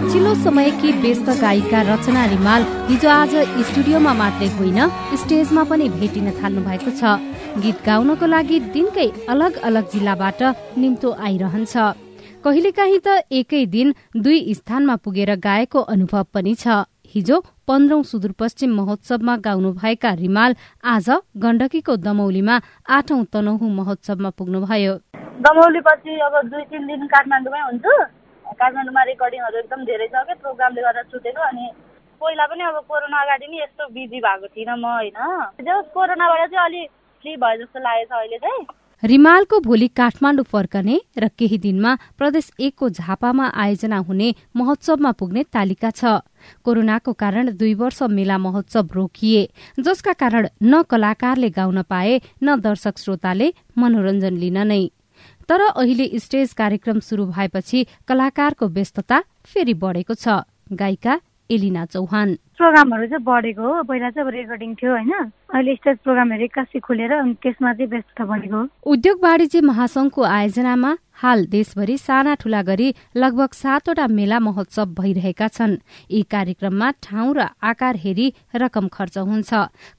पछिल्लो समयकी व्यस्त गायिका रचना रिमाल हिजो आज स्टुडियोमा मात्रै होइन स्टेजमा पनि भेटिन थाल्नु भएको छ। गीत गाउनको लागि दिनकै अलग अलग जिल्लाबाट निम्तो आइरहन्छ। कहिलेकाहीँ त एकै दिन दुई स्थानमा पुगेर गाएको अनुभव पनि छ। हिजो पन्ध्रौं सुदूरपश्चिम महोत्सवमा गाउनुभएका रिमाल आज गण्डकीको दमौलीमा आठौं तनहु महोत्सवमा पुग्नुभयो। दमौलीपछि अब दुई तिन दिन काठमाडौँमै हुन्छु। काठमाडौँमा रेकर्डिङहरू एकदम धेरै छ क्या प्रोग्रामले गर्दा छुटेको अनि पहिला पनि अब कोरोना अगाडि नि यस्तो बिजी भएको थिइनँ म होइन? जस कोरोनाबाट चाहिँ अलिक फ्री भयो जस्तो लागेको छ अहिले चाहिँ। रिमालको भोलि काठमाडौँ फर्कने र केही दिनमा प्रदेश एकको झापामा आयोजना हुने महोत्सवमा पुग्ने तालिका छ। कोरोनाको कारण दुई वर्ष मेला महोत्सव रोकिए जसका कारण न कलाकारले गाउन पाए न दर्शक श्रोताले मनोरञ्जन लिन नै। तर अहिले स्टेज कार्यक्रम शुरू भएपछि कलाकारको व्यस्तता फेरि बढेको छ। गायिका एलिना चौहान। प्रोग्रामहरू चाहिँ बढेको हो। पहिला चाहिँ अब रेकर्डिङ थियो होइन? अहिले स्टेज प्रोग्रामहरू एक्कासी खुलेर त्यसमा चाहिँ व्यस्तता बढेको उद्योग वाणिज्य महासंघको आयोजनामा हाल देशभरि साना ठूला गरी लगभग सातवटा मेला महोत्सव भइरहेका छन्। यी कार्यक्रममा ठाउँ र आकार हेरी रकम खर्च हुन्छ।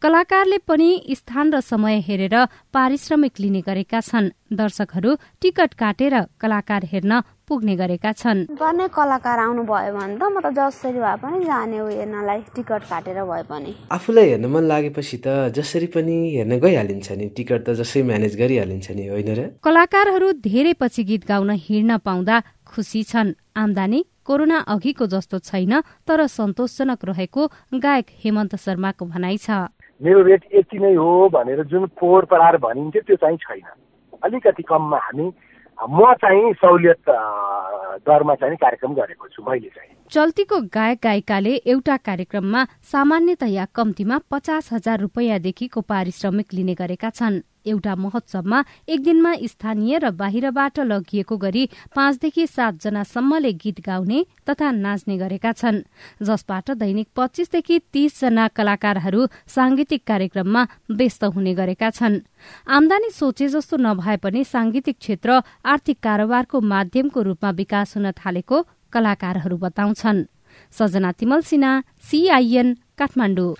कलाकारले पनि स्थान र समय हेरेर पारिश्रमिक लिने गरेका छन्। दर्शकहरू टिकट काटेर कलाकार हेर्न पुग्ने गरेका छन्। गर्ने कलाकार आउनु भयो भने त म त जसरी भए पनि जाने हो हेर्नलाई टिकट काटेर भए पनि। आफूलाई हेर्न मन लागेपछि त जसरी पनि हेर्न गइहालिन्छ नि। टिकट त जसरी म्यानेज गरिहालिन्छ नि होइन र? कलाकारहरू धेरै पछि गीत गाउन हिँड्न पाउँदा खुसी छन्। आमदानी कोरोना अघिको जस्तो छैन तर सन्तोषजनक रहेको गायक हेमन्त शर्माको भनाइ छ। मेरो रेट यति नै हो भनेर जुन पोहोर परार भनिन्थ्यो त्यो चाहिँ छैन। अलिकति कममा हामी म चाहिँ सहुलियत दरमा चाहिँ कार्यक्रम गरेको छु मैले चाहिँ। चल्तीको गायक गायिकाले एउटा कार्यक्रममा सामान्यतया कम्तीमा पचास हजार रुपियाँदेखिको पारिश्रमिक लिने गरेका छन्। एउटा महोत्सवमा एक दिनमा स्थानीय र बाहिरबाट लगिएको गरी पाँचदेखि सातजनासम्मले गीत गाउने तथा नाच्ने गरेका छन्। जसबाट दैनिक पच्चीसदेखि तीसजना कलाकारहरू सांगीतिक कार्यक्रममा व्यस्त हुने गरेका छन्। आमदानी सोचे जस्तो नभए पनि सांगीतिक क्षेत्र आर्थिक कारोबारको माध्यमको रूपमा विकास हुन थालेको कलाकारहरू बताउँछन्। सजना तिमल सिन्हा सीआईएन काठमाडौँ।